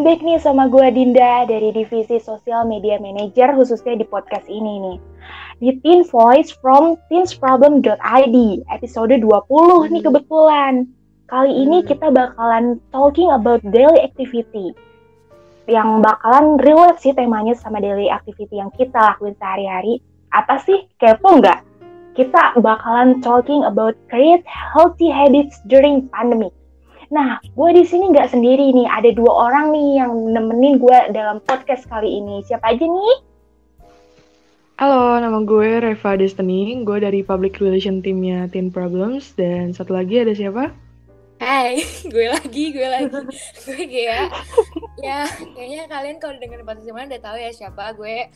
welcome back nih sama gue Dinda dari Divisi Sosial Media Manager khususnya di podcast ini nih. Di Teen Voice from teensproblem.id episode 20 nih kebetulan. Kali ini kita bakalan talking about daily activity. Yang bakalan relate sih temanya sama daily activity yang kita lakuin sehari-hari. Apa sih? Kepo nggak? Kita bakalan talking about create healthy habits during pandemic Nah, gue di sini nggak sendiri nih. Ada dua orang nih yang nemenin gue dalam podcast kali ini. Siapa aja nih? Halo, nama gue Reva Destiny. Gue dari Public Relation Teamnya Teen Problems. Dan satu lagi ada siapa? Hai, gue lagi, gue lagi. gue Gea. Ya, kayaknya kalian kalau dengerin podcast mana udah tahu ya siapa. Gue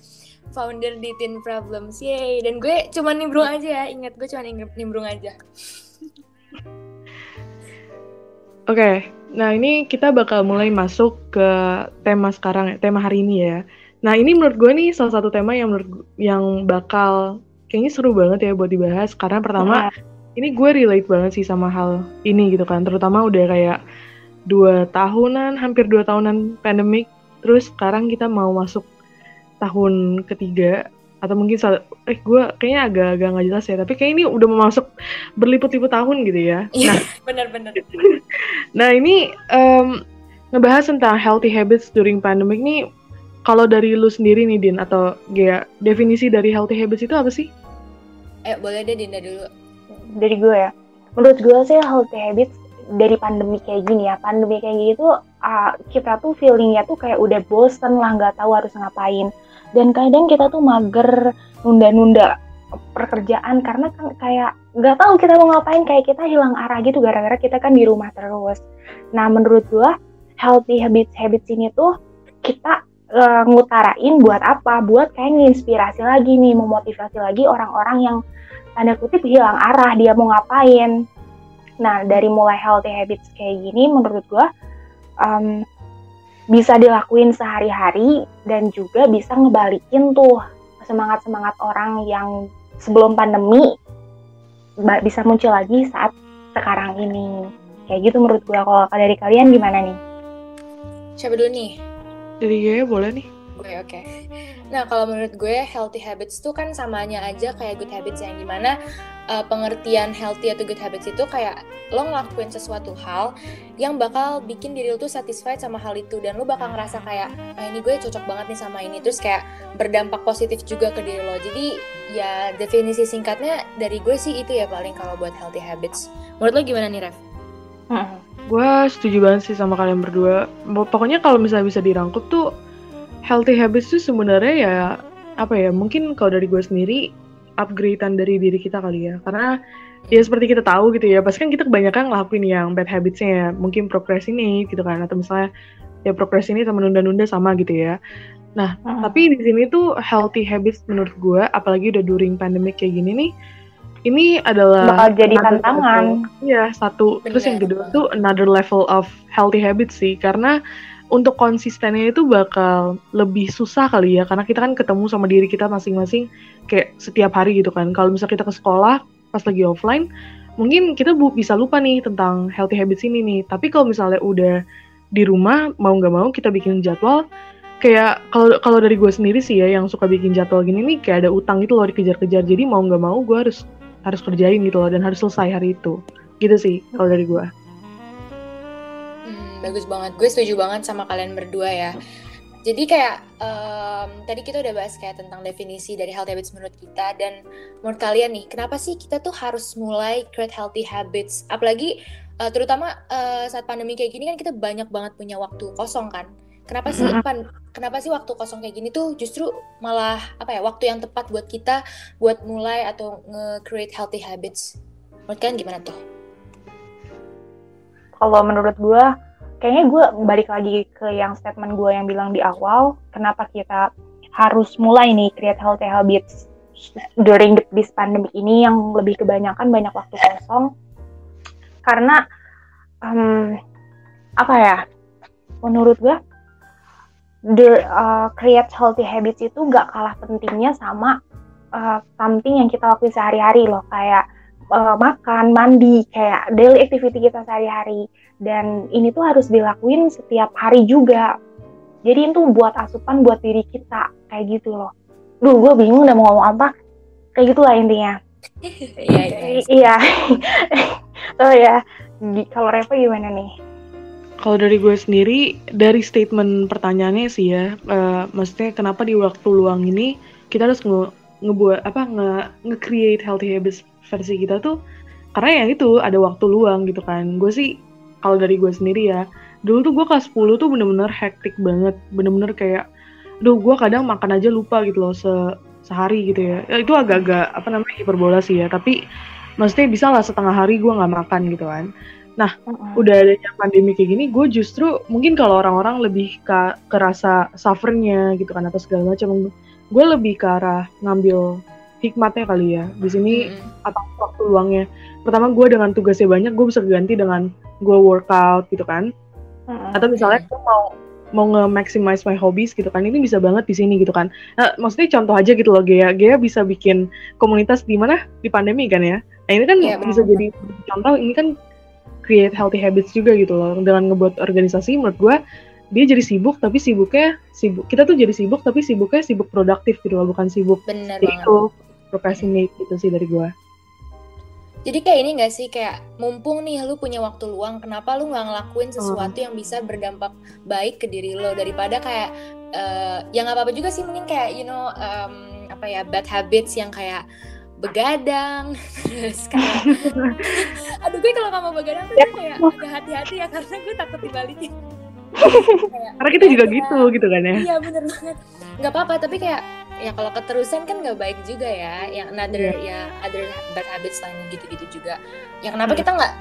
founder di Teen Problems. Yeay. Dan gue cuma nimbrung aja ya. Ingat, gue cuma nimbrung aja. Oke, okay. nah ini kita bakal mulai masuk ke tema sekarang ya, tema hari ini ya. Nah ini menurut gue nih salah satu tema yang menurut yang bakal kayaknya seru banget ya buat dibahas karena pertama nah. ini gue relate banget sih sama hal ini gitu kan, terutama udah kayak dua tahunan, hampir dua tahunan pandemik, terus sekarang kita mau masuk tahun ketiga atau mungkin eh gue kayaknya agak-agak nggak jelas ya tapi kayak ini udah mau masuk berliput-liput tahun gitu ya. Iya nah, benar-benar nah ini um, ngebahas tentang healthy habits during pandemic nih kalau dari lu sendiri nih Din atau Gea definisi dari healthy habits itu apa sih? Eh boleh deh Dinda dulu. Dari gue ya. Menurut gue sih healthy habits dari pandemi kayak gini ya pandemi kayak gini tuh uh, kita tuh feelingnya tuh kayak udah bosen lah nggak tahu harus ngapain dan kadang kita tuh mager nunda-nunda pekerjaan karena kan kayak nggak tahu kita mau ngapain kayak kita hilang arah gitu gara-gara kita kan di rumah terus. Nah menurut gua healthy habits habits ini tuh kita uh, ngutarain buat apa? Buat kayak nginspirasi lagi nih, memotivasi lagi orang-orang yang tanda kutip hilang arah dia mau ngapain. Nah dari mulai healthy habits kayak gini menurut gua um, bisa dilakuin sehari-hari dan juga bisa ngebalikin tuh semangat-semangat orang yang sebelum pandemi bisa muncul lagi saat sekarang ini. Kayak gitu menurut gue. Kalau dari kalian gimana nih? Siapa dulu nih? Dari gue boleh nih. Gue oke. Okay. Nah kalau menurut gue healthy habits tuh kan samanya aja kayak good habits yang gimana uh, pengertian healthy atau good habits itu kayak lo ngelakuin sesuatu hal yang bakal bikin diri lo tuh satisfied sama hal itu dan lo bakal ngerasa kayak ah ini gue cocok banget nih sama ini. Terus kayak berdampak positif juga ke diri lo. Jadi ya definisi singkatnya dari gue sih itu ya paling kalau buat healthy habits. Menurut lo gimana nih Rev? Hmm, gue setuju banget sih sama kalian berdua. Pokoknya kalau misalnya bisa dirangkup tuh healthy habits tuh sebenarnya ya apa ya mungkin kalau dari gue sendiri upgradean dari diri kita kali ya. Karena ya seperti kita tahu gitu ya pasti kan kita kebanyakan ngelakuin yang bad habitsnya ya. Mungkin procrastinate gitu kan atau misalnya ya procrastinate sama nunda-nunda sama gitu ya. Nah uh tapi di sini tuh healthy habits menurut gue apalagi udah during pandemic kayak gini nih ini adalah bakal jadi tantangan. iya satu. Bener. terus yang kedua tuh another level of healthy habits sih. Karena untuk konsistennya itu bakal lebih susah kali ya karena kita kan ketemu sama diri kita masing-masing kayak setiap hari gitu kan. Kalau misalnya kita ke sekolah pas lagi offline mungkin kita bu bisa lupa nih tentang healthy habits ini nih. Tapi kalau misalnya udah di rumah mau nggak mau kita bikin jadwal kayak kalau kalau dari gue sendiri sih ya yang suka bikin jadwal gini nih kayak ada utang gitu loh dikejar-kejar. Jadi mau nggak mau gue harus harus kerjain gitu loh dan harus selesai hari itu. Gitu sih kalau dari gue bagus banget. Gue setuju banget sama kalian berdua ya. Jadi kayak um, tadi kita udah bahas kayak tentang definisi dari healthy habits menurut kita dan menurut kalian nih, kenapa sih kita tuh harus mulai create healthy habits? Apalagi uh, terutama uh, saat pandemi kayak gini kan kita banyak banget punya waktu kosong kan. Kenapa sih pan kenapa sih waktu kosong kayak gini tuh justru malah apa ya waktu yang tepat buat kita buat mulai atau nge-create healthy habits? Menurut kalian gimana tuh? Kalau menurut gue kayaknya gue balik lagi ke yang statement gue yang bilang di awal kenapa kita harus mulai nih create healthy habits during this pandemic ini yang lebih kebanyakan banyak waktu kosong karena um, apa ya menurut gue the uh, create healthy habits itu gak kalah pentingnya sama uh, something yang kita lakuin sehari-hari loh kayak uh, makan, mandi, kayak daily activity kita sehari-hari. Dan ini tuh harus dilakuin setiap hari juga. Jadi itu buat asupan buat diri kita, kayak gitu loh. Duh, gue bingung udah mau ngomong apa. Kayak gitulah intinya. Iya, iya. Iya. so ya, kalau Reva gimana nih? Kalau dari gue sendiri, dari statement pertanyaannya sih ya, uh, maksudnya kenapa di waktu luang ini kita harus nge ngebuat apa nge nge-create healthy habits versi kita tuh karena ya itu ada waktu luang gitu kan gue sih kalau dari gue sendiri ya dulu tuh gue kelas 10 tuh bener-bener hektik banget bener-bener kayak duh gue kadang makan aja lupa gitu loh se sehari gitu ya. ya itu agak-agak apa namanya hiperbola sih ya tapi maksudnya bisa lah setengah hari gue nggak makan gitu kan nah uh-uh. udah adanya pandemi kayak gini gue justru mungkin kalau orang-orang lebih ke kerasa suffernya gitu kan atau segala macam gue lebih ke arah ngambil hikmatnya kali ya. Di sini mm-hmm. atau waktu luangnya. Pertama gue dengan tugasnya banyak gue bisa ganti dengan gue workout gitu kan. Mm-hmm. atau misalnya gue mau mau nge-maximize my hobbies gitu kan ini bisa banget di sini gitu kan. Nah, maksudnya contoh aja gitu loh Gea. Gea bisa bikin komunitas di mana? Di pandemi kan ya? Nah ini kan yeah, bisa bener. jadi contoh ini kan create healthy habits juga gitu loh. Dengan ngebuat organisasi menurut gue dia jadi sibuk tapi sibuknya sibuk kita tuh jadi sibuk tapi sibuknya sibuk produktif gitu loh bukan sibuk Bener itu procrastinate gitu sih dari gue jadi kayak ini gak sih kayak mumpung nih lu punya waktu luang, kenapa lu nggak ngelakuin sesuatu yang bisa berdampak baik ke diri lo daripada kayak uh, ya nggak apa-apa juga sih mungkin kayak you know um, apa ya bad habits yang kayak begadang terus kayak aduh gue kalau nggak mau begadang tuh kayak agak hati-hati ya karena gue takut dibalikin karena kita juga gitu gitu kan ya. Iya bener banget. Nggak apa-apa tapi kayak ya kalau keterusan kan nggak baik juga ya. Yang another yeah. ya other bad habits lain gitu-gitu juga. Ya kenapa kita nggak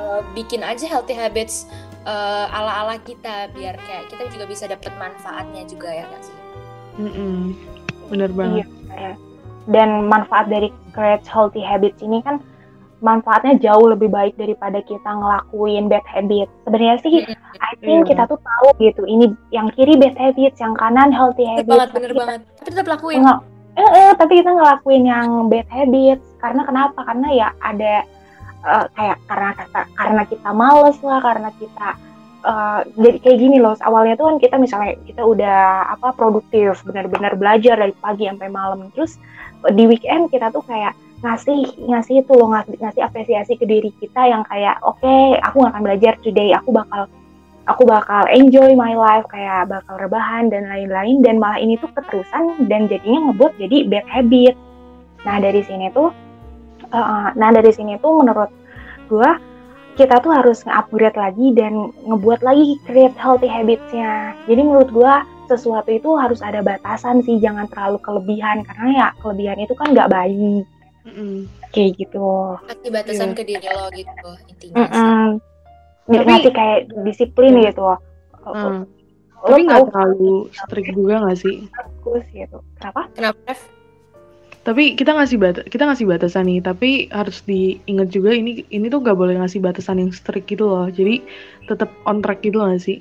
uh, bikin aja healthy habits uh, ala-ala kita biar kayak kita juga bisa dapat manfaatnya juga ya nggak sih? Mm -mm. bener banget. Iya. dan manfaat dari create healthy habits ini kan manfaatnya jauh lebih baik daripada kita ngelakuin bad habit. Sebenarnya sih, I think yeah. kita tuh tahu gitu, ini yang kiri bad habits, yang kanan healthy. Banget, bener kita, banget. Tapi tetap lakuin. Nggak, eh, eh, tapi kita ngelakuin yang bad habits. Karena kenapa? Karena ya ada uh, kayak karena kata karena kita males lah, karena kita uh, jadi kayak gini loh. Awalnya tuh kan kita misalnya kita udah apa produktif, benar-benar belajar dari pagi sampai malam. Terus di weekend kita tuh kayak ngasih ngasih itu loh ngasih ngasih apresiasi ke diri kita yang kayak oke okay, aku gak akan belajar today aku bakal aku bakal enjoy my life kayak bakal rebahan dan lain-lain dan malah ini tuh keterusan dan jadinya ngebuat jadi bad habit. Nah dari sini tuh uh, nah dari sini tuh menurut gue kita tuh harus nge-upgrade lagi dan ngebuat lagi create healthy habitsnya. Jadi menurut gue sesuatu itu harus ada batasan sih jangan terlalu kelebihan karena ya kelebihan itu kan nggak baik Mm-mm. Kayak gitu. Kasih batasan yeah. ke diri lo gitu intinya. Mm-mm. Tapi, ngasih kayak disiplin mm. gitu. Mm. Lo Tapi nggak terlalu strict juga nggak sih? Bagus gitu. Kenapa? Kenapa? Tapi kita ngasih bat kita ngasih batasan nih, tapi harus diingat juga ini ini tuh nggak boleh ngasih batasan yang strict gitu loh. Jadi tetap on track gitu loh sih.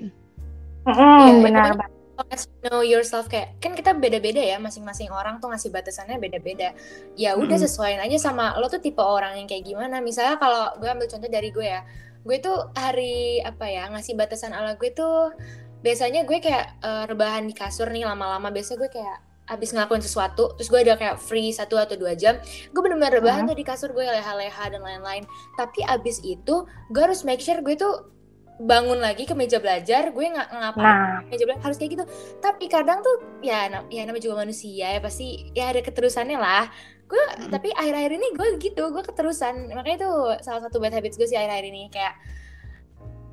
Mm, ya, benar banget as know yourself kayak kan kita beda-beda ya masing-masing orang tuh ngasih batasannya beda-beda. Ya udah sesuaiin aja sama lo tuh tipe orang yang kayak gimana. Misalnya kalau gue ambil contoh dari gue ya gue tuh hari apa ya ngasih batasan ala gue tuh biasanya gue kayak uh, rebahan di kasur nih lama-lama. Biasa gue kayak abis ngelakuin sesuatu terus gue ada kayak free satu atau dua jam gue bener-bener rebahan uh tuh di kasur gue leha-leha dan lain-lain. Tapi abis itu gue harus make sure gue tuh bangun lagi ke meja belajar gue nggak ngapain nah. meja belajar harus kayak gitu tapi kadang tuh ya ya namanya juga manusia ya pasti ya ada keterusannya lah gue hmm. tapi akhir-akhir ini gue gitu gue keterusan makanya itu salah satu bad habits gue sih akhir-akhir ini kayak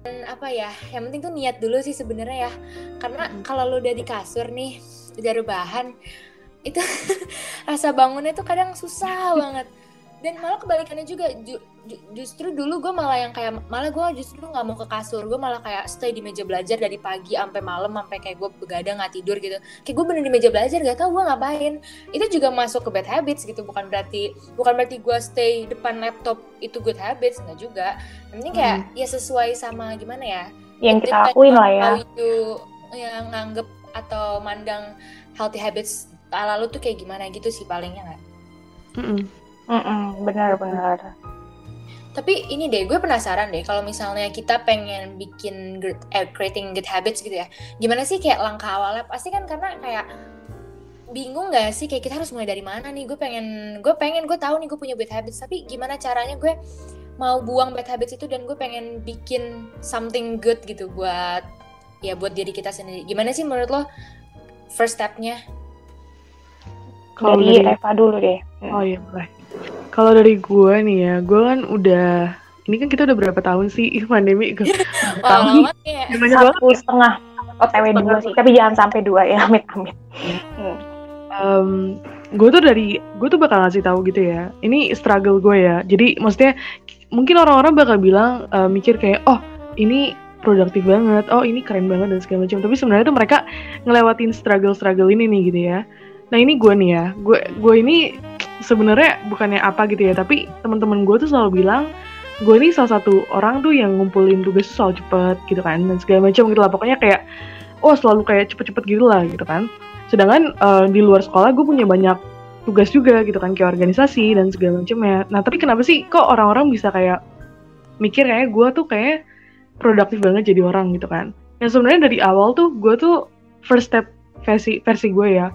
dan apa ya yang penting tuh niat dulu sih sebenarnya ya karena hmm. kalau lo udah di kasur nih udah rebahan itu rasa bangunnya tuh kadang susah banget dan malah kebalikannya juga ju, ju, justru dulu gue malah yang kayak malah gue justru nggak mau ke kasur. Gue malah kayak stay di meja belajar dari pagi sampai malam sampai kayak gue begadang nggak tidur gitu. Kayak gue bener di meja belajar gak tau gue ngapain. Itu juga masuk ke bad habits gitu. Bukan berarti bukan berarti gue stay depan laptop itu good habits nggak juga. Yang penting kayak hmm. ya sesuai sama gimana ya? Yang kita lakuin lah ya. itu yang nganggep atau mandang healthy habits ala lu tuh kayak gimana gitu sih palingnya nggak? Mm -mm. Mm-mm, benar benar. Tapi ini deh, gue penasaran deh kalau misalnya kita pengen bikin good, eh, creating good habits gitu ya. Gimana sih kayak langkah awalnya? Pasti kan karena kayak bingung gak sih kayak kita harus mulai dari mana nih? Gue pengen, gue pengen, gue tahu nih gue punya bad habits, tapi gimana caranya gue mau buang bad habits itu dan gue pengen bikin something good gitu buat ya buat diri kita sendiri. Gimana sih menurut lo first stepnya? Kalau dari, dari Eva dulu deh. Oh iya boleh. Kalau dari gue nih ya, gue kan udah ini kan kita udah berapa tahun sih pandemi? tahun ya. Satu setengah OTW dua sih, tapi jangan sampai dua ya, amit amit. Hmm. Um, gue tuh dari gue tuh bakal ngasih tahu gitu ya. Ini struggle gue ya. Jadi maksudnya mungkin orang-orang bakal bilang uh, mikir kayak oh ini produktif banget, oh ini keren banget dan segala macam. Tapi sebenarnya tuh mereka ngelewatin struggle-struggle ini nih gitu ya. Nah ini gue nih ya, gue gue ini sebenarnya bukannya apa gitu ya tapi teman-teman gue tuh selalu bilang gue ini salah satu orang tuh yang ngumpulin tugas soal cepet gitu kan dan segala macam gitu lah. Pokoknya kayak oh selalu kayak cepet-cepet gitu lah gitu kan. Sedangkan uh, di luar sekolah gue punya banyak tugas juga gitu kan kayak organisasi dan segala macam ya nah tapi kenapa sih kok orang-orang bisa kayak mikir kayak gue tuh kayak produktif banget jadi orang gitu kan? Yang sebenarnya dari awal tuh gue tuh first step versi versi gue ya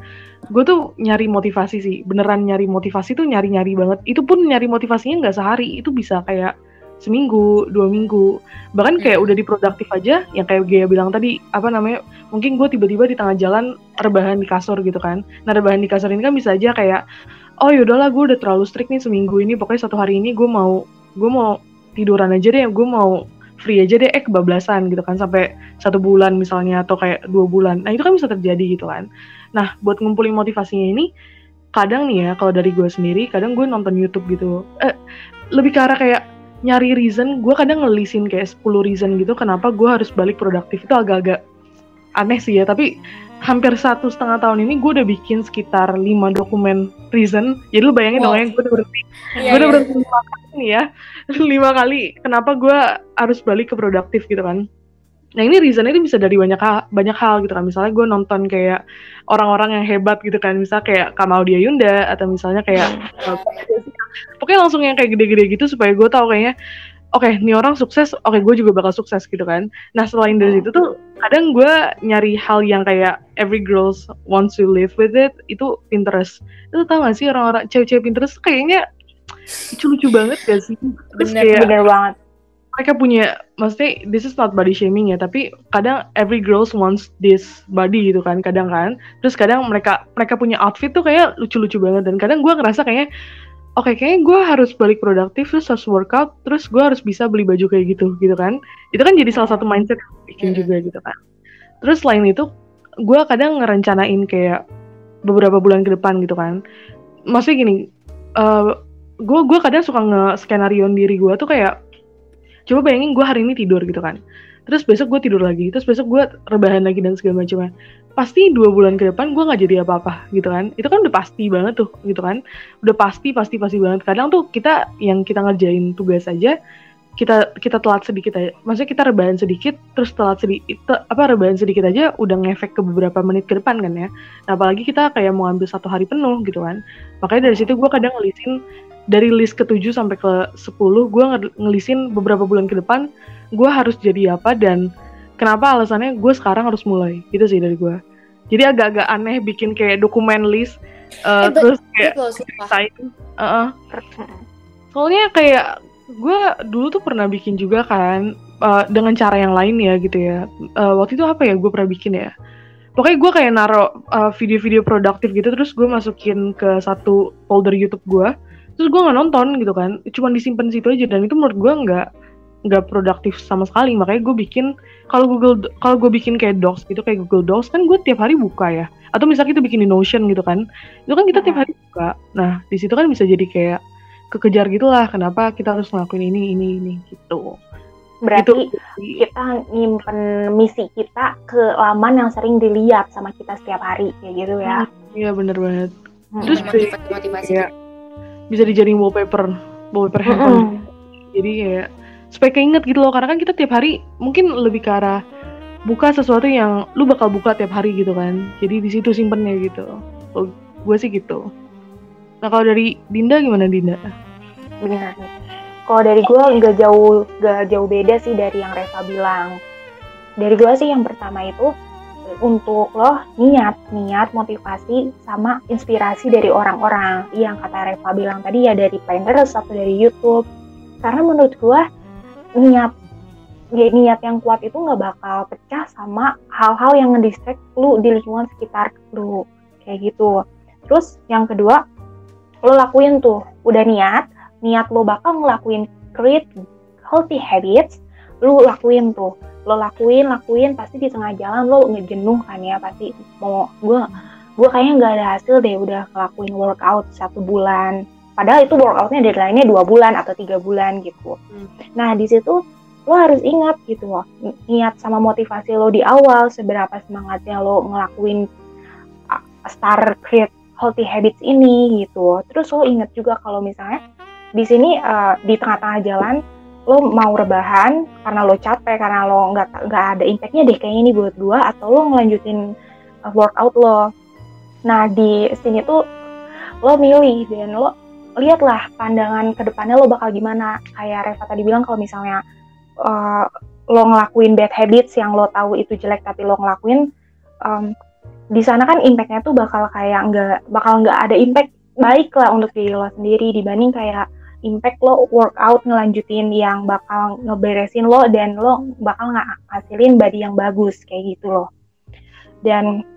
gue tuh nyari motivasi sih. Beneran nyari motivasi tuh nyari nyari banget. Itu pun nyari motivasinya nggak sehari. Itu bisa kayak seminggu dua minggu. Bahkan kayak hmm. udah di produktif aja yang kayak Gaya bilang tadi apa namanya mungkin gue tiba-tiba di tengah jalan rebahan di kasur gitu kan. Nah rebahan di kasur ini kan bisa aja kayak oh yaudahlah gue udah terlalu strict nih seminggu ini. Pokoknya satu hari ini gue mau gue mau tiduran aja deh. Gue mau free aja deh. Eh kebablasan gitu kan sampai satu bulan misalnya atau kayak dua bulan. Nah itu kan bisa terjadi gitu kan nah buat ngumpulin motivasinya ini kadang nih ya kalau dari gue sendiri kadang gue nonton YouTube gitu. Eh lebih ke arah kayak nyari reason gue kadang ngelisin kayak 10 reason gitu kenapa gue harus balik produktif. Itu agak-agak aneh sih ya tapi hampir satu setengah tahun ini gue udah bikin sekitar lima dokumen reason. Jadi lu bayangin wow. dong ya gue udah berhenti. Yeah, gue udah yeah. berhenti lima kali nih ya lima kali kenapa gue harus balik ke produktif gitu kan nah ini reasonnya itu bisa dari banyak hal, banyak hal gitu kan. Misalnya gue nonton kayak orang-orang yang hebat gitu kan. Misalnya kayak Kamaudia Yunda atau misalnya kayak pokoknya langsung yang kayak gede-gede gitu supaya gue tahu kayaknya oke okay, ini orang sukses oke okay, gue juga bakal sukses gitu kan. Nah selain dari itu tuh kadang gue nyari hal yang kayak every girls wants to live with it itu Pinterest. Itu tau gak sih orang-orang cewek-cewek Pinterest kayaknya lucu-lucu banget gak sih? Terus bener, kayak bener banget mereka punya maksudnya this is not body shaming ya tapi kadang every girls wants this body gitu kan kadang kan. Terus kadang mereka mereka punya outfit tuh kayak lucu-lucu banget dan kadang gue ngerasa kayaknya oke okay, kayaknya gue harus balik produktif terus harus workout terus gue harus bisa beli baju kayak gitu gitu kan. Itu kan jadi salah satu mindset yang bikin juga gitu kan. Terus selain itu gue kadang ngerencanain kayak beberapa bulan ke depan gitu kan. Maksudnya gini uh, gue gue kadang suka nge skenario diri gue tuh kayak coba bayangin gue hari ini tidur gitu kan. Terus besok gue tidur lagi terus besok gue rebahan lagi dan segala macamnya pasti dua bulan ke depan gue nggak jadi apa-apa gitu kan. Itu kan udah pasti banget tuh gitu kan. Udah pasti pasti pasti banget. Kadang tuh kita yang kita ngerjain tugas aja kita kita telat sedikit aja. Maksudnya kita rebahan sedikit terus telat sedikit apa rebahan sedikit aja udah ngefek ke beberapa menit ke depan kan ya. Nah apalagi kita kayak mau ambil satu hari penuh gitu kan. Makanya dari situ gue kadang ngelisin dari list ke-7 sampai ke 10 gue ngelisin beberapa bulan ke depan gue harus jadi apa dan kenapa alasannya gue sekarang harus mulai. Gitu sih dari gue jadi agak-agak aneh bikin kayak dokumen list uh, eh, terus kayak ceritain uh -uh. soalnya kayak gue dulu tuh pernah bikin juga kan uh, dengan cara yang lain ya gitu ya. Uh, waktu itu apa ya gue pernah bikin ya? Pokoknya gue kayak naro uh, video-video produktif gitu terus gue masukin ke satu folder YouTube gue terus gue nggak nonton gitu kan. Cuma disimpan situ aja. Dan itu menurut gue nggak nggak produktif sama sekali. Makanya gue bikin kalau Google kalau gue bikin kayak Docs gitu kayak Google Docs kan gue tiap hari buka ya. Atau misalnya kita bikin di Notion gitu kan. Itu kan kita tiap hari buka. Nah di situ kan bisa jadi kayak kekejar gitulah kenapa kita harus ngelakuin ini ini ini gitu. Berarti gitu. kita nyimpen misi kita ke laman yang sering dilihat sama kita setiap hari kayak gitu ya. Iya bener banget. Hmm. terus motivasi, motivasi. ya, bisa dijadiin wallpaper wallpaper handphone. Hmm. jadi kayak supaya keinget gitu loh karena kan kita tiap hari mungkin lebih ke arah buka sesuatu yang lu bakal buka tiap hari gitu kan. Jadi di situ simpennya gitu. Oh, gue sih gitu. Nah kalau dari Dinda gimana Dinda? Benar kalau dari gue nggak jauh nggak jauh beda sih dari yang Reva bilang. Dari gue sih yang pertama itu untuk lo niat niat motivasi sama inspirasi dari orang-orang. Yang kata Reva bilang tadi ya dari Pinterest atau dari YouTube. Karena menurut gue niat ya, niat yang kuat itu nggak bakal pecah sama hal-hal yang ngedistract lu di lingkungan sekitar lu. Kayak gitu. Terus yang kedua lo lakuin tuh. Udah niat niat lo bakal ngelakuin create healthy habits, lo lakuin tuh. Lo lakuin, lakuin, pasti di tengah jalan lo ngejenuh kan ya, pasti mau gue gue kayaknya nggak ada hasil deh udah ngelakuin workout satu bulan. Padahal itu workoutnya deadline-nya dua bulan atau tiga bulan gitu. Hmm. Nah di situ lo harus ingat gitu loh, niat sama motivasi lo di awal, seberapa semangatnya lo ngelakuin start create healthy habits ini gitu. Terus lo ingat juga kalau misalnya di sini uh, di tengah-tengah jalan lo mau rebahan karena lo capek karena lo nggak nggak ada impactnya deh kayaknya ini buat dua atau lo ngelanjutin uh, workout lo. Nah di sini tuh lo milih dan lo lihatlah pandangan ke depannya lo bakal gimana. Kayak Reva tadi bilang kalau misalnya uh, lo ngelakuin bad habits yang lo tahu itu jelek tapi lo ngelakuin um, di sana kan impactnya tuh bakal kayak nggak bakal nggak ada impact baik lah untuk diri lo sendiri dibanding kayak impact lo workout ngelanjutin yang bakal ngeberesin lo dan lo bakal nggak hasilin body yang bagus kayak gitu loh. Dan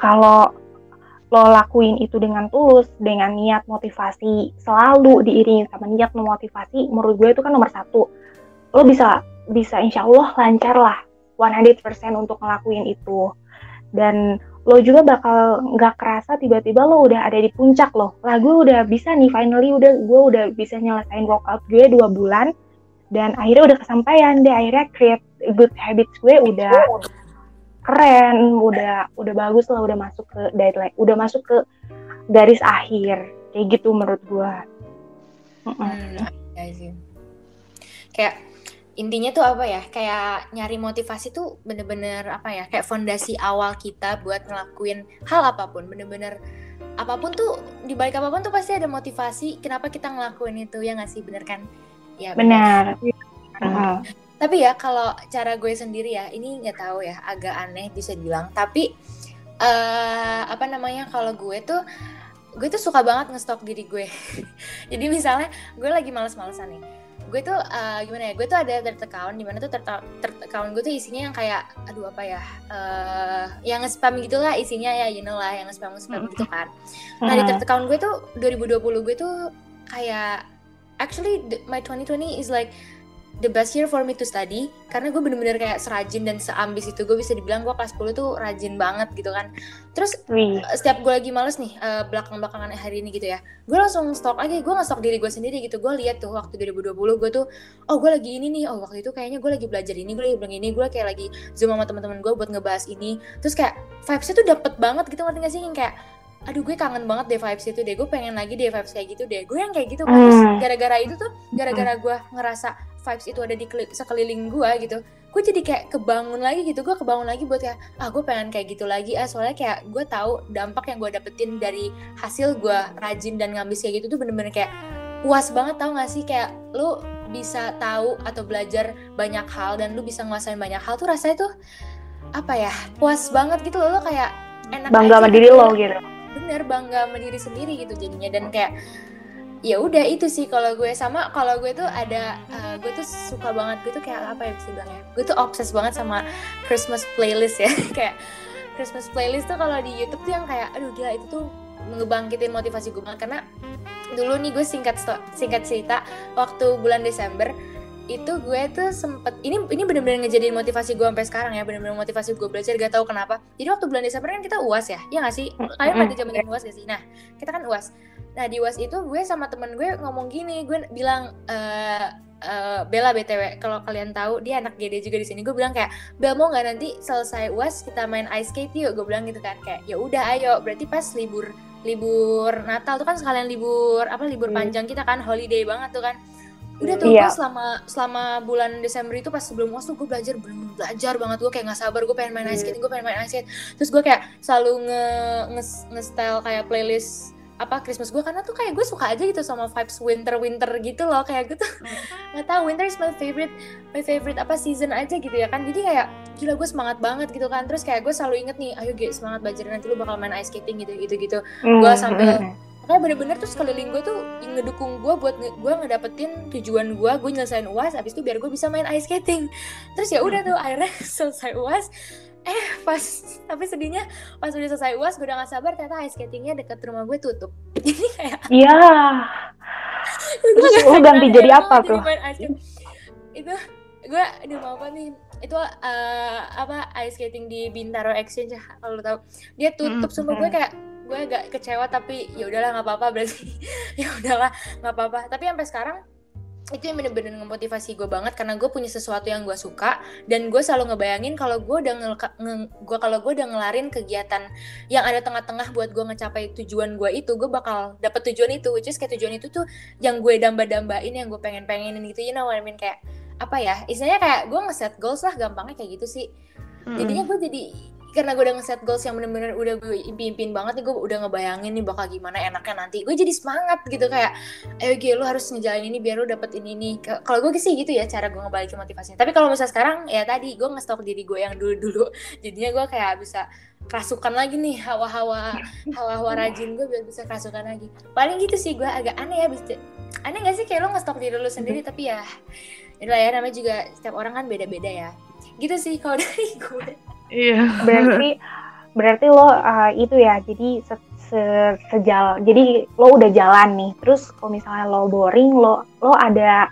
kalau lo lakuin itu dengan tulus dengan niat motivasi selalu diiringi sama niat memotivasi menurut gue itu kan nomor satu. Lo bisa bisa insya Allah lancar lah 100% untuk ngelakuin itu. Dan lo juga bakal nggak kerasa tiba-tiba lo udah ada di puncak lo lah gue udah bisa nih finally udah gue udah bisa nyelesain workout gue dua bulan dan akhirnya udah kesampaian deh. Akhirnya create good habits gue udah keren udah udah bagus lah udah masuk ke deadline udah masuk ke garis akhir. Kayak gitu menurut gue. Hmm, kayak intinya tuh apa ya kayak nyari motivasi tuh bener-bener apa ya kayak fondasi awal kita buat ngelakuin hal apa pun bener-bener apa pun tuh di balik apa pun tuh pasti ada motivasi kenapa kita ngelakuin itu ya nggak sih? Bener kan? Ya benar, Hmm. tapi ya kalau cara gue sendiri ya ini nggak tahu ya agak aneh bisa bilang tapi uh, apa namanya kalau gue tuh gue tuh suka banget ngestok diri gue. Jadi misalnya gue lagi males-malesan nih gue tuh uh, gimana ya gue tuh ada third account di mana tuh third, third account gue tuh isinya yang kayak aduh apa ya uh, yang nge-spam gitulah isinya ya you know lah yang nge-spam nge-spam gitu kan. Nah di third account gue tuh 2020 gue tuh kayak actually my 2020 is like the best year for me to study karena gue bener-bener kayak serajin dan seambis itu. Gue bisa dibilang gue kelas 10 tuh rajin banget gitu kan. Terus Wih. Eh, setiap gue lagi males nih uh, belakang-belakangan hari ini gitu ya gue langsung stok aja. Gue nggak stok diri gue sendiri gitu. Gue lihat tuh waktu 2020 gue tuh oh gue lagi ini nih. Oh waktu itu kayaknya gue lagi belajar ini gue lagi bilang ini. Gue kayak lagi zoom sama teman-teman gue buat ngebahas ini. Terus kayak vibesnya tuh dapet banget gitu ngerti gak sih? Yang kayak aduh gue kangen banget deh vibes itu deh. Gue pengen lagi deh vibes kayak gitu deh. Gue yang kayak gitu kan terus gara-gara itu tuh gara-gara gue ngerasa vibes itu ada di sekeliling gue gitu gue jadi kayak kebangun lagi gitu gue kebangun lagi buat kayak ah gue pengen kayak gitu lagi ah. Soalnya kayak gue tahu dampak yang gue dapetin dari hasil gue rajin dan ngabis kayak gitu tuh bener-bener kayak puas banget tau gak sih? Kayak lu bisa tahu atau belajar banyak hal dan lu bisa nguasain banyak hal tuh rasanya tuh apa ya puas banget gitu loh lo kayak enak bangga sama diri lo gitu. Bener bangga sama diri sendiri gitu jadinya dan kayak ya udah itu sih kalau gue. Sama kalau gue tuh ada uh, gue tuh suka banget gue tuh kayak apa ya bisa bilang ya? Gue tuh obses banget sama Christmas playlist ya. Kayak Christmas playlist tuh kalau di YouTube tuh yang kayak aduh gila itu tuh ngebangkitin motivasi gue banget. Karena dulu nih gue singkat singkat cerita waktu bulan Desember itu gue tuh sempet ini ini bener-bener ngejadiin motivasi gue sampai sekarang ya bener-bener motivasi gue belajar gak tahu kenapa. Jadi waktu bulan Desember kan kita uas ya ya gak sih? Kalian pada zaman uas gak sih? Nah kita kan uas nah di uas itu gue sama temen gue ngomong gini gue bilang uh, uh, Bella btw kalau kalian tahu dia anak GD juga di sini. Gue bilang kayak Bel mau nggak nanti selesai uas kita main ice skate yuk? Gue bilang gitu kan kayak ya udah ayo. Berarti pas libur libur Natal tuh kan sekalian libur apa libur hmm. panjang kita kan holiday banget tuh kan udah tuh gue selama selama bulan Desember itu pas sebelum uas tuh gue belajar bener-bener belajar banget. Gue kayak nggak sabar gue pengen main ice skating gue pengen main ice skate terus gue kayak selalu nge nge, nge style kayak playlist apa Christmas gue karena tuh kayak gue suka aja gitu sama vibes winter winter gitu loh kayak gitu. Nggak tahu winter is my favorite my favorite apa season aja gitu ya kan. Jadi kayak gila gue semangat banget gitu kan. Terus kayak gue selalu inget nih ayo guys semangat belajar nanti lu bakal main ice skating gitu gitu gitu mm. gue sambil kayak bener-bener tuh sekeliling gue tuh ngedukung gue buat nge gue ngedapetin tujuan gue gue nyelesain uas abis itu biar gue bisa main ice skating. Terus ya udah tuh akhirnya selesai uas eh pas tapi sedihnya pas udah selesai uas gue udah gak sabar ternyata ice skatingnya deket rumah gue tutup. Jadi kayak iya. Terus lo ganti jadi apa tuh? itu gue aduh mau apa nih itu uh, apa ice skating di Bintaro Exchange kalau lo tau dia tutup mm, semua gue kayak gue agak kecewa tapi ya udahlah nggak apa-apa berarti. Ya udahlah nggak apa-apa. Tapi sampai sekarang itu yang bener-bener ngemotivasi gue banget karena gue punya sesuatu yang gue suka dan gue selalu ngebayangin kalau gue udah nge, nge gue kalau gue udah ngelarin kegiatan yang ada tengah-tengah buat gue ngecapai tujuan gue itu gue bakal dapet tujuan itu. Which is kayak tujuan itu tuh yang gue damba-dambain yang gue pengen-pengenin gitu you know what I mean? Kayak apa ya? Istilahnya kayak gue ngeset goals lah gampangnya kayak gitu sih. Jadinya gue jadi karena gue udah ngeset goals yang bener-bener udah gue impiin banget nih gue udah ngebayangin nih bakal gimana enaknya nanti. Gue jadi semangat gitu kayak ayo gue lu harus ngejalanin ini biar lu dapet ini nih kalau gue sih gitu ya cara gue ngebalikin motivasinya. Tapi kalau misalnya sekarang ya tadi gue ngestok diri gue yang dulu-dulu. Jadinya gue kayak bisa kerasukan lagi nih hawa-hawa hawa-hawa rajin gue biar bisa kerasukan lagi. Paling gitu sih gue agak aneh ya bisa aneh gak sih kayak lo ngestok diri lu sendiri tapi ya itulah ya namanya juga setiap orang kan beda-beda ya. Gitu sih kalau dari gue Iya. Berarti berarti lo uh, itu ya. Jadi se, se sejal. Jadi lo udah jalan nih. Terus kalau misalnya lo boring, lo lo ada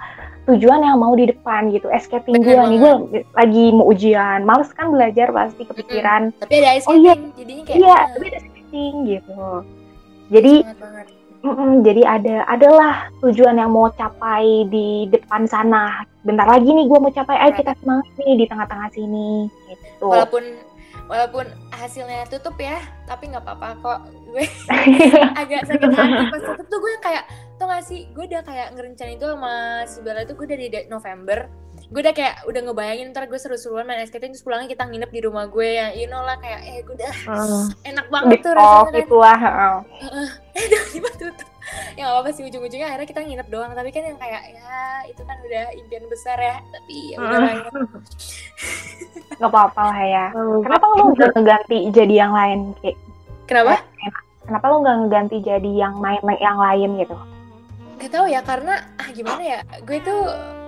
tujuan yang mau di depan gitu. Escaping gue nih, gue lagi mau ujian. Males kan belajar pasti kepikiran. Tapi ada escaping, oh, iya. jadinya kayak Iya, tapi ada escaping gitu. Jadi Mm -mm, jadi ada adalah tujuan yang mau capai di depan sana. Bentar lagi nih gue mau capai, ayo kita semangat nih di tengah-tengah sini. Gitu. Walaupun walaupun hasilnya tutup ya, tapi nggak apa-apa kok. Gue agak sakit hati pas tutup tuh gue kayak, tuh gak sih, gue udah kayak ngerencanain itu sama si Bella itu gue dari November gue udah kayak udah ngebayangin ntar gue seru-seruan main skating terus pulangnya kita nginep di rumah gue ya you know lah kayak eh gue udah uh, enak banget tuh rasanya itu lah uh. eh tiba tutup ya gak apa-apa sih ujung-ujungnya akhirnya kita nginep doang tapi kan yang kayak ya itu kan udah impian besar ya tapi ya udah lah ya. Nggak apa-apa lah ya. Kenapa lo nggak ngeganti jadi yang lain kayak kenapa? Kenapa lo nggak ngeganti jadi yang main yang lain gitu? Gak tau ya karena ah gimana ya gue tuh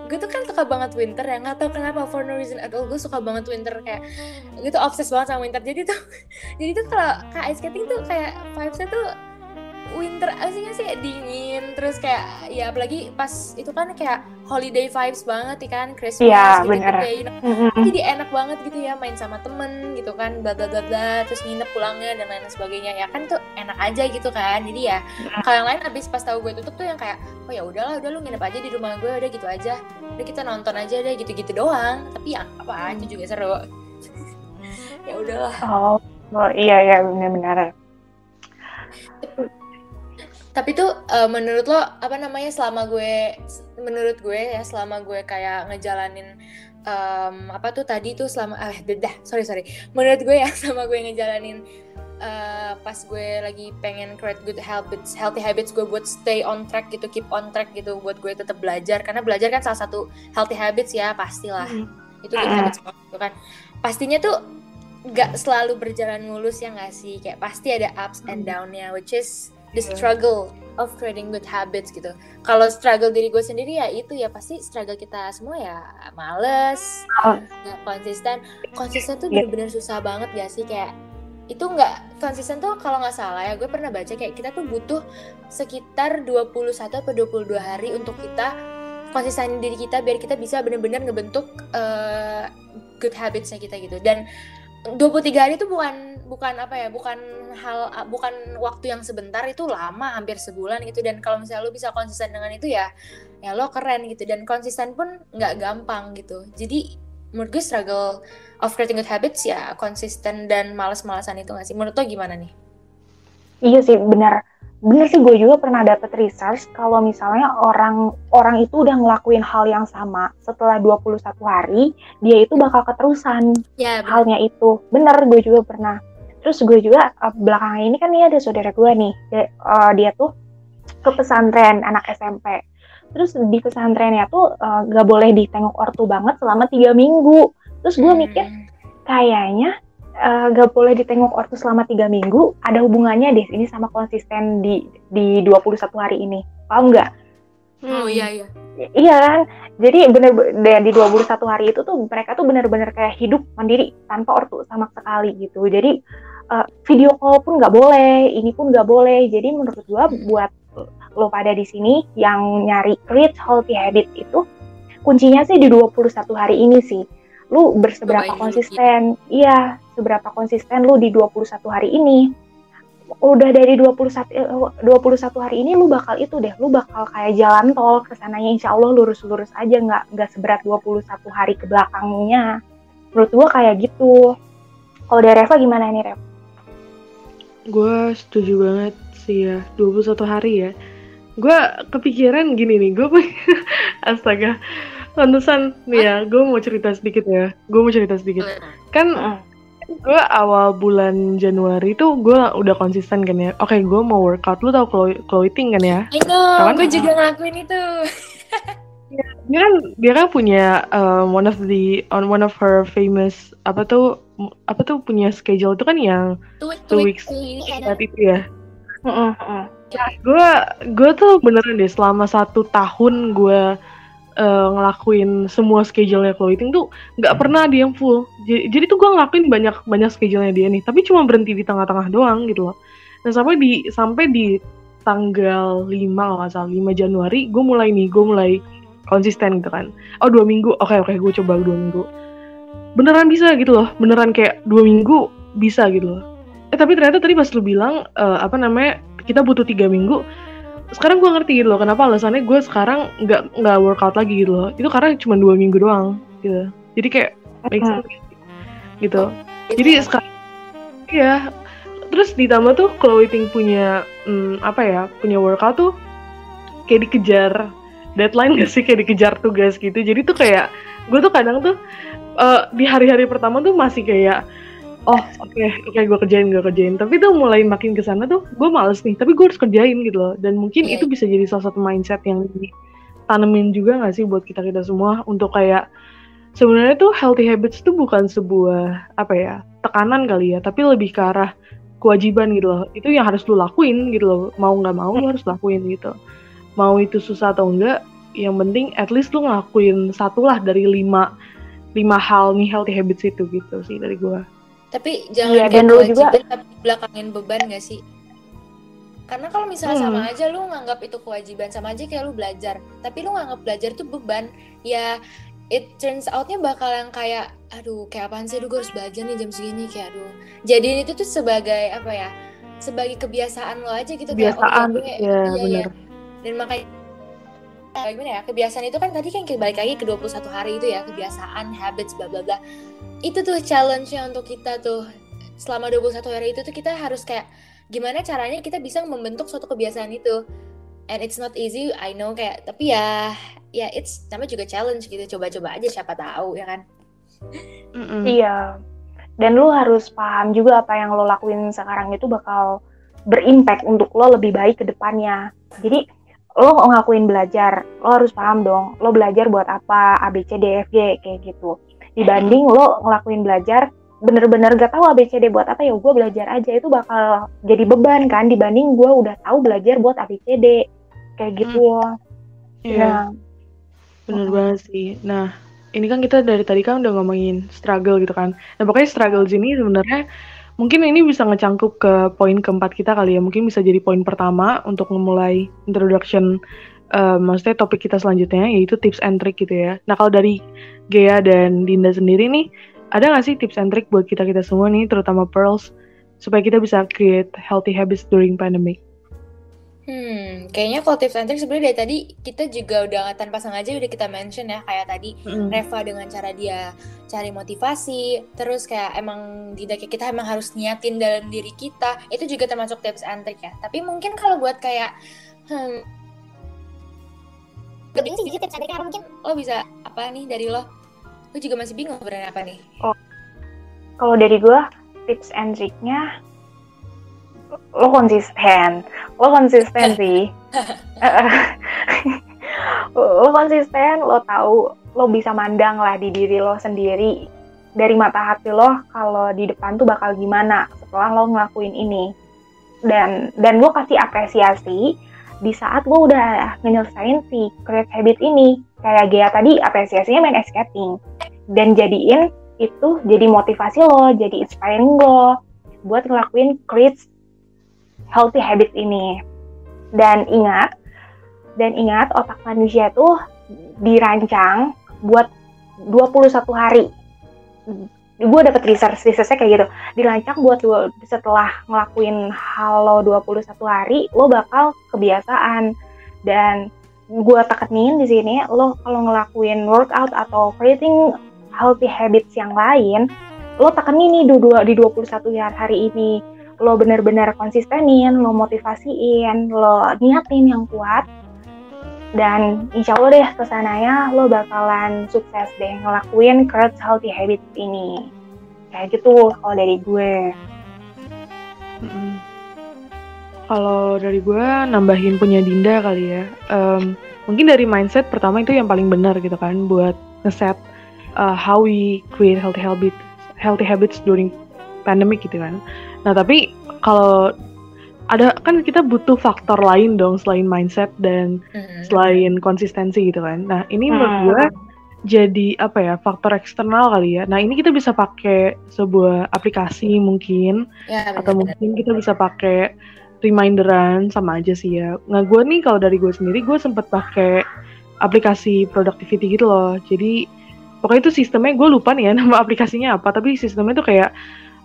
gue tuh kan suka banget winter ya nggak tau kenapa for no reason at all gue suka banget winter kayak gue tuh obses banget sama winter. Jadi tuh jadi tuh kalau kayak ice skating tuh kayak vibesnya tuh winter aslinya sih dingin terus kayak ya apalagi pas itu kan kayak holiday vibes banget ya kan Christmas ya, gitu, bener. gitu you know. mm-hmm. jadi enak banget gitu ya main sama temen gitu kan bla bla bla bla terus nginep pulangnya dan lain sebagainya ya kan tuh enak aja gitu kan jadi ya mm-hmm. kalau yang lain abis pas tahu gue tutup tuh yang kayak oh ya udahlah udah lu nginep aja di rumah gue udah gitu aja udah kita nonton aja deh gitu-gitu doang tapi ya apa itu juga seru ya udahlah oh, oh iya iya benar-benar tapi tuh uh, menurut lo apa namanya selama gue menurut gue ya selama gue kayak ngejalanin um, apa tuh tadi tuh selama ah dah sorry sorry. Menurut gue ya sama gue ngejalanin uh, pas gue lagi pengen create good habits healthy habits gue buat stay on track gitu keep on track gitu buat gue tetap belajar. Karena belajar kan salah satu healthy habits ya pastilah. Mm. itu good habits gitu kan. Pastinya tuh nggak selalu berjalan mulus ya nggak sih? Kayak pasti ada ups and downnya which is the struggle of creating good habits gitu. Kalau struggle diri gue sendiri ya itu ya pasti struggle kita semua ya males, oh. nggak konsisten. Konsisten tuh bener-bener susah banget gak sih kayak itu nggak konsisten tuh kalau nggak salah ya gue pernah baca kayak kita tuh butuh sekitar 21 atau 22 hari untuk kita konsisten diri kita biar kita bisa bener-bener ngebentuk uh, good habitsnya kita gitu dan 23 hari itu bukan bukan apa ya bukan hal bukan waktu yang sebentar itu lama hampir sebulan gitu. Dan kalau misalnya lo bisa konsisten dengan itu ya ya lo keren gitu. Dan konsisten pun nggak gampang gitu. Jadi menurut gue struggle of creating good habits ya konsisten dan malas-malasan itu nggak sih? Menurut lo gimana nih iya sih benar. Bener sih gue juga pernah dapet research kalau misalnya orang orang itu udah ngelakuin hal yang sama setelah 21 hari dia itu bakal keterusan ya, halnya itu. Bener gue juga pernah. Terus gue juga uh, belakangan ini kan nih ada saudara gue nih dia, uh, dia tuh ke pesantren anak SMP terus di pesantrennya tuh uh, gak boleh ditengok ortu banget selama tiga minggu. Terus gue mikir hmm. Kayaknya uh, gak boleh ditengok ortu selama tiga minggu ada hubungannya deh ini sama konsisten di di 21 hari ini paham nggak? Oh iya iya. Iya kan, jadi bener bener di 21 hari itu tuh mereka tuh bener-bener kayak hidup mandiri tanpa ortu sama sekali gitu. Jadi uh, video call pun nggak boleh, ini pun nggak boleh. Jadi menurut gua buat lo pada di sini yang nyari rich healthy habit itu kuncinya sih di 21 hari ini sih. Lu berseberapa konsisten? Iya, seberapa konsisten lu di 21 hari ini udah dari 21 21 eh, hari ini lu bakal itu deh, lu bakal kayak jalan tol ke sananya insya Allah lurus-lurus aja nggak nggak seberat 21 hari ke belakangnya. Menurut gua kayak gitu. Kalau dari Reva gimana nih, Rev? Gue setuju banget sih ya, 21 hari ya. Gue kepikiran gini nih, gue astaga, pantesan nih ya, gue mau cerita sedikit ya. Gue mau cerita sedikit. Kan gue awal bulan Januari tuh gue udah konsisten kan ya. Oke, okay, gue mau workout. Lu tau clothing kan ya? I know, kan? gue juga ngelakuin itu. ya, dia kan dia kan punya um, one of the on one of her famous apa tuh apa tuh punya schedule itu kan yang two, two weeks saat itu ya. Uh, uh, gue gue tuh beneran deh selama satu tahun gue uh, ngelakuin semua schedule-nya clothing tuh nggak pernah dia yang full. Jadi, jadi tuh gue ngelakuin banyak banyak schedule-nya dia nih, tapi cuma berhenti di tengah-tengah doang gitu loh. Dan sampai di sampai di tanggal 5 kalau nggak salah 5 Januari gue mulai nih gue mulai konsisten gitu kan. Oh dua minggu, oke okay, oke okay, gue coba dua minggu. Beneran bisa gitu loh, beneran kayak dua minggu bisa gitu loh. Eh tapi ternyata tadi pas lu bilang uh, apa namanya kita butuh tiga minggu, sekarang gue ngerti gitu loh kenapa alasannya gue sekarang nggak nggak workout lagi gitu loh. Itu karena cuma dua minggu doang gitu. Jadi kayak make sense gitu. Jadi sekarang ya terus ditambah tuh clothing punya hmm, apa ya punya workout tuh kayak dikejar deadline gak sih? Kayak dikejar tugas gitu. Jadi tuh kayak gue tuh kadang tuh uh, di hari-hari pertama tuh masih kayak oh oke okay, oke okay, gue kerjain gue kerjain. Tapi tuh mulai makin ke sana tuh gue males nih. Tapi gue harus kerjain gitu loh. Dan mungkin yeah. itu bisa jadi salah satu mindset yang ditanemin juga gak sih buat kita kita semua? Untuk kayak sebenarnya tuh healthy habits tuh bukan sebuah apa ya tekanan kali ya. Tapi lebih ke arah kewajiban gitu loh. Itu yang harus lu lakuin gitu loh. Mau nggak mau lu harus lakuin gitu. Mau itu susah atau enggak yang penting at least lu ngelakuin satu lah dari lima lima hal nih healthy habits itu gitu sih dari gue tapi jangan iya, kayak kewajiban juga... tapi belakangin beban gak sih? Karena kalau misalnya hmm. sama aja lu nganggap itu kewajiban, sama aja kayak lu belajar. Tapi lu nganggap belajar itu beban, ya it turns outnya bakal yang kayak, aduh kayak apaan sih, aduh gue harus belajar nih jam segini, kayak aduh. Jadiin itu tuh sebagai apa ya, sebagai kebiasaan lo aja gitu. Kebiasaan, kayak, oh, ya, iya, iya. Dan makanya gimana ya? Kebiasaan itu kan tadi kan balik lagi ke 21 hari itu ya kebiasaan habits bla bla bla. Itu tuh challenge-nya untuk kita tuh. Selama 21 hari itu tuh kita harus kayak gimana caranya kita bisa membentuk suatu kebiasaan itu. And it's not easy I know kayak tapi ya ya it's nama juga challenge gitu. Coba-coba aja siapa tahu ya kan? Mm -mm. iya. Dan lu harus paham juga apa yang lo lakuin sekarang itu bakal berimpact untuk lo lebih baik ke depannya. Jadi lo ngelakuin belajar lo harus paham dong lo belajar buat apa A B C D F G kayak gitu dibanding lo ngelakuin belajar bener-bener gak tahu ABCD buat apa ya gue belajar aja itu bakal jadi beban kan dibanding gue udah tahu belajar buat ABCD kayak gitu hmm. Iya. Nah, bener banget sih. Nah, ini kan kita dari tadi kan udah ngomongin struggle gitu kan. Nah, pokoknya struggle sini sebenarnya mungkin ini bisa ngecangkup ke poin keempat kita kali ya. Mungkin bisa jadi poin pertama untuk memulai introduction uh, maksudnya topik kita selanjutnya yaitu tips and trick gitu ya. Nah kalau dari Gea dan Dinda sendiri nih, ada nggak sih tips and trick buat kita kita semua nih, terutama Pearls, supaya kita bisa create healthy habits during pandemic? Hmm, kayaknya kalau tips and trick sebenarnya dari tadi kita juga udah tanpa sengaja udah kita mention ya kayak tadi mm. Reva dengan cara dia cari motivasi, terus kayak emang tidak kita emang harus niatin dalam diri kita, itu juga termasuk tips and trick ya. Tapi mungkin kalau buat kayak hmm, lebih sih tips and trick mungkin lo bisa apa nih dari lo gue juga masih bingung sebenarnya apa nih oh kalau dari gue tips and triknya lo konsisten lo konsisten sih. Lo konsisten lo tahu lo bisa mandang lah di diri lo sendiri dari mata hati lo kalau di depan tuh bakal gimana setelah lo ngelakuin ini. Dan dan gue kasih apresiasi di saat gue udah nyelesain si create habit ini. Kayak Gea tadi apresiasinya main skating. Dan jadiin itu jadi motivasi lo jadi inspiring lo buat ngelakuin create healthy habit ini. Dan ingat dan ingat otak manusia tuh dirancang buat 21 hari. Gue dapet research researchnya kayak gitu. Dirancang buat lo setelah ngelakuin halo 21 hari lo bakal kebiasaan. Dan gue tekenin di sini lo kalau ngelakuin workout atau creating healthy habits yang lain lo tekenin nih di, di 21 hari ini lo bener-bener konsistenin lo motivasiin lo niatin yang kuat dan insya Allah deh ke sananya lo bakalan sukses deh ngelakuin Kurt Healthy Habits ini. Kayak gitu kalau dari gue. Kalau dari gue nambahin punya Dinda kali ya. Um, mungkin dari mindset pertama itu yang paling benar gitu kan buat ngeset uh, how we create healthy habits healthy habits during pandemic gitu kan nah tapi kalau ada kan kita butuh faktor lain dong selain mindset dan hmm. selain konsistensi gitu kan. Nah ini hmm. menurut gue jadi apa ya faktor eksternal kali ya. Nah ini kita bisa pakai sebuah aplikasi mungkin ya, bener, atau mungkin kita bisa pakai reminderan sama aja sih ya. Nah gue nih kalau dari gue sendiri gue sempet pakai aplikasi productivity gitu loh. Jadi pokoknya itu sistemnya gue lupa nih ya nama aplikasinya apa. Tapi sistemnya tuh kayak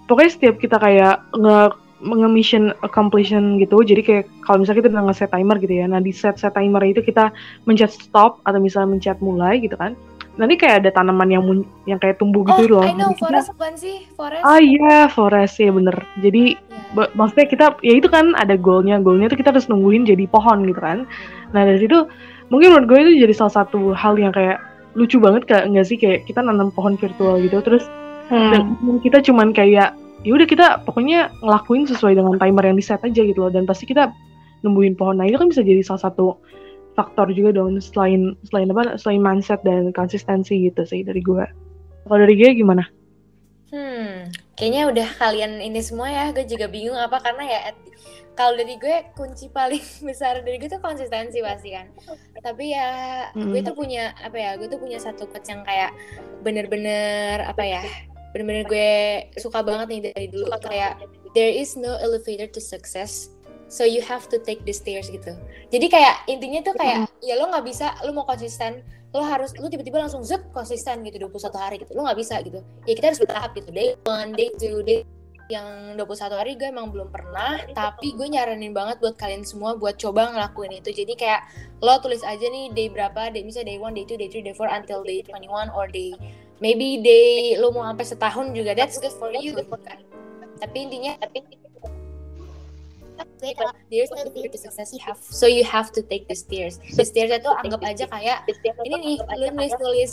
pokoknya setiap kita kayak nge nge-mission accomplishment gitu. Jadi kayak kalau misalnya kita udah nge-set timer gitu ya. Nah, di set set timer itu kita mencet stop atau misalnya mencet mulai gitu kan. Nanti kayak ada tanaman yang yang kayak tumbuh gitu oh, loh. I know, forest bukan sih? Forest. Ah iya, forest ya bener. Jadi yeah. maksudnya kita ya itu kan ada goalnya. Goalnya itu kita harus nungguin jadi pohon gitu kan. Nah dari situ mungkin menurut gue itu jadi salah satu hal yang kayak lucu banget kayak enggak sih kayak kita nanam pohon virtual gitu terus hmm. dan kita cuman kayak ya udah kita pokoknya ngelakuin sesuai dengan timer yang di set aja gitu loh. Dan pasti kita nembuin pohon. Nah itu kan bisa jadi salah satu faktor juga dong selain selain apa selain mindset dan konsistensi gitu sih dari gue kalau dari gue gimana? Hmm kayaknya udah kalian ini semua ya. Gue juga bingung apa karena ya kalau dari gue kunci paling besar dari gue tuh konsistensi pasti kan. Tapi ya hmm. gue tuh punya apa ya gue tuh punya satu quotes yang kayak bener-bener apa ya bener-bener gue suka banget nih dari dulu. Kayak there is no elevator to success so you have to take the stairs gitu. Jadi kayak intinya tuh kayak ya lo nggak bisa lo mau konsisten lo harus lo tiba-tiba langsung zut konsisten gitu 21 hari gitu. Lo nggak bisa gitu. Ya kita harus bertahap gitu. Day one day two day yang 21 hari gue emang belum pernah tapi gue nyaranin banget buat kalian semua buat coba ngelakuin itu. Jadi kayak lo tulis aja nih day berapa day misalnya day one day two day three day four until day 21 or day maybe day lo mau sampai setahun juga that's good for you. Kan tapi intinya tapi there's no fear to success you have. So you have to take the stairs. The stairs itu anggap aja kayak ini nih lu nulis nulis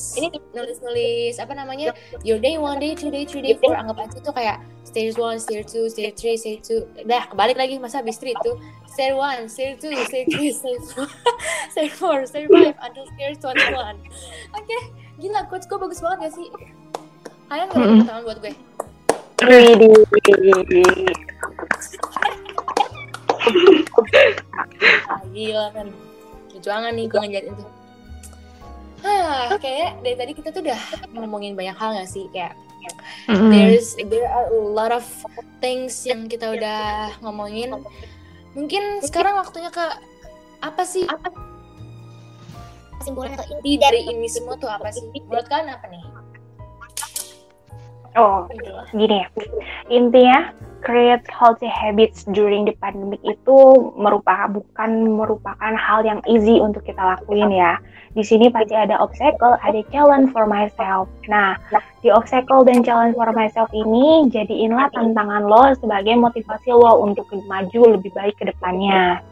nulis nulis apa namanya your day one day two day three day four anggap aja tuh kayak stairs one stair two stair three stair two. Dah kebalik lagi masa habis three itu stair one stair two stair three stair four. Stair four stair five until stair twenty one oke okay. Gila, coach gue bagus banget gak sih? Kalian gak mm tangan buat gue? ah, gila kan perjuangan nih gue ngejarin itu Hah, kayak dari tadi kita tuh udah ngomongin banyak hal gak sih? Kayak mm. there's there are a lot of things yang kita udah ngomongin. Mungkin sekarang waktunya ke apa sih? apa kesimpulan atau inti dari ini semua tuh apa sih? Menurut kalian apa nih? Oh, gini ya. Intinya, create healthy habits during the pandemic itu merupakan bukan merupakan hal yang easy untuk kita lakuin ya. Di sini pasti ada obstacle, ada challenge for myself. Nah, di obstacle dan challenge for myself ini jadiinlah tantangan lo sebagai motivasi lo untuk maju lebih baik ke depannya.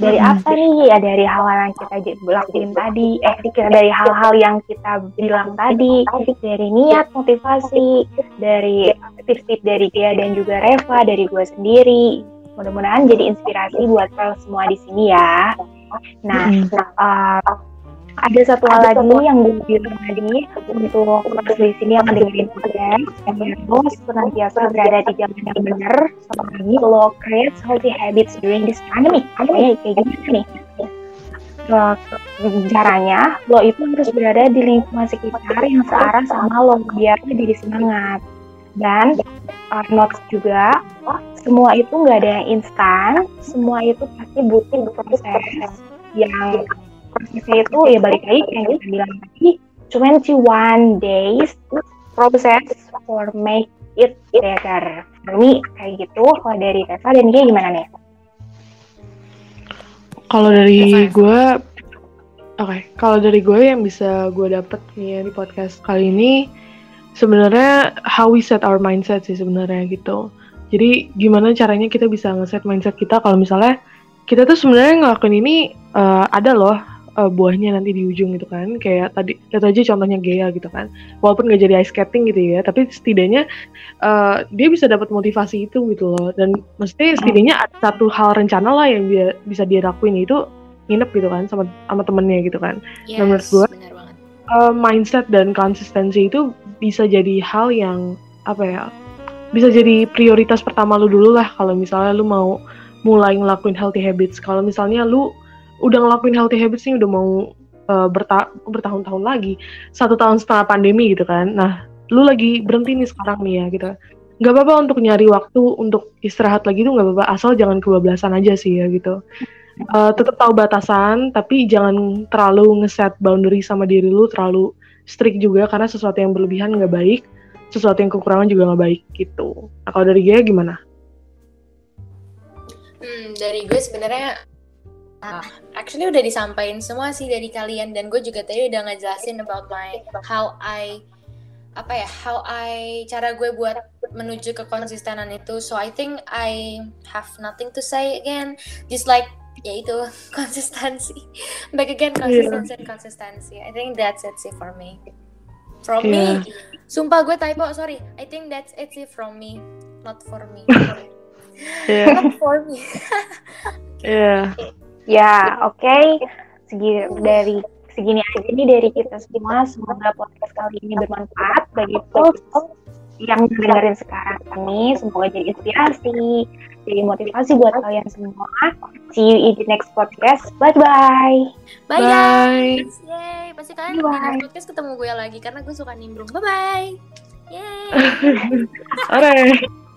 Dari hmm. apa nih? Ya dari hal-hal yang kita lakuin tadi. Eh kita dari hal-hal yang kita bilang tadi. Dari niat motivasi. Dari tips-tips dari dia dan juga Reva dari gue sendiri. Mudah-mudahan jadi inspirasi buat kalian semua di sini ya. Nah uh, ada satu hal lagi yang gue bilang tadi untuk di sini yang dengerin podcast yang lo senantiasa berada di jalan yang benar. Selagi lo create healthy habits during this pandemic. Pokoknya kayak gini nih? Caranya lo itu harus berada di lingkungan sekitar yang searah sama lo biar jadi semangat. Dan uh, notes juga semua itu nggak ada yang instan. Semua itu pasti butuh proses yang prosesnya itu ya balik lagi kayak kita bilang tadi 21 days proses for make it better ini kayak gitu kalau dari Tessa dan dia gimana nih? Kalau dari gue Oke, okay. kalau dari gue yang bisa gue dapet nih ya di podcast kali ini sebenarnya how we set our mindset sih sebenarnya gitu. Jadi gimana caranya kita bisa ngeset mindset kita kalau misalnya kita tuh sebenarnya ngelakuin ini uh, ada loh uh, buahnya nanti di ujung gitu kan. Kayak tadi lihat aja contohnya Gea gitu kan. Walaupun nggak jadi ice skating gitu ya tapi setidaknya uh, dia bisa dapat motivasi itu gitu loh. Dan mesti setidaknya ada satu hal rencana lah yang dia bisa dia lakuin itu nginep gitu kan sama sama temennya gitu kan. Yes, nah, menurut gue uh, mindset dan konsistensi itu bisa jadi hal yang apa ya bisa jadi prioritas pertama lu dulu lah kalau misalnya lu mau mulai ngelakuin healthy habits. Kalau misalnya lu udah ngelakuin healthy habits nih udah mau uh, berta bertahun-tahun lagi. Satu tahun setelah pandemi gitu kan. Nah lu lagi berhenti nih sekarang nih ya gitu. Nggak apa-apa untuk nyari waktu untuk istirahat lagi tuh nggak apa-apa. Asal jangan kebablasan aja sih ya gitu. Uh, tetap tahu batasan tapi jangan terlalu ngeset boundary sama diri lu terlalu strict juga karena sesuatu yang berlebihan nggak baik sesuatu yang kekurangan juga nggak baik gitu. Nah kalau dari gue gimana? Hmm, dari gue sebenarnya Nah, actually udah disampaikan semua sih dari kalian dan gue juga tadi udah ngejelasin about my how I apa ya how I cara gue buat menuju ke konsistenan itu. So I think I have nothing to say again. Just like ya itu konsistensi. Back again konsistensi yeah. konsistensi I think that's it sih for me. From yeah. me sumpah gue typo sorry. I think that's it sih from me not for me. Yeah. not for me. Yeah Ya, oke. Okay. Segi dari segini aja nih dari kita semua. Semoga podcast kali ini bermanfaat bagi folks yang dengerin sekarang ini. Semoga jadi inspirasi, jadi motivasi buat kalian semua. See you in the next podcast. Bye bye. Bye, bye. guys. Yay. Pasti kalian bye. di next podcast ketemu gue lagi karena gue suka nimbrung. Bye bye. Yay. Alright.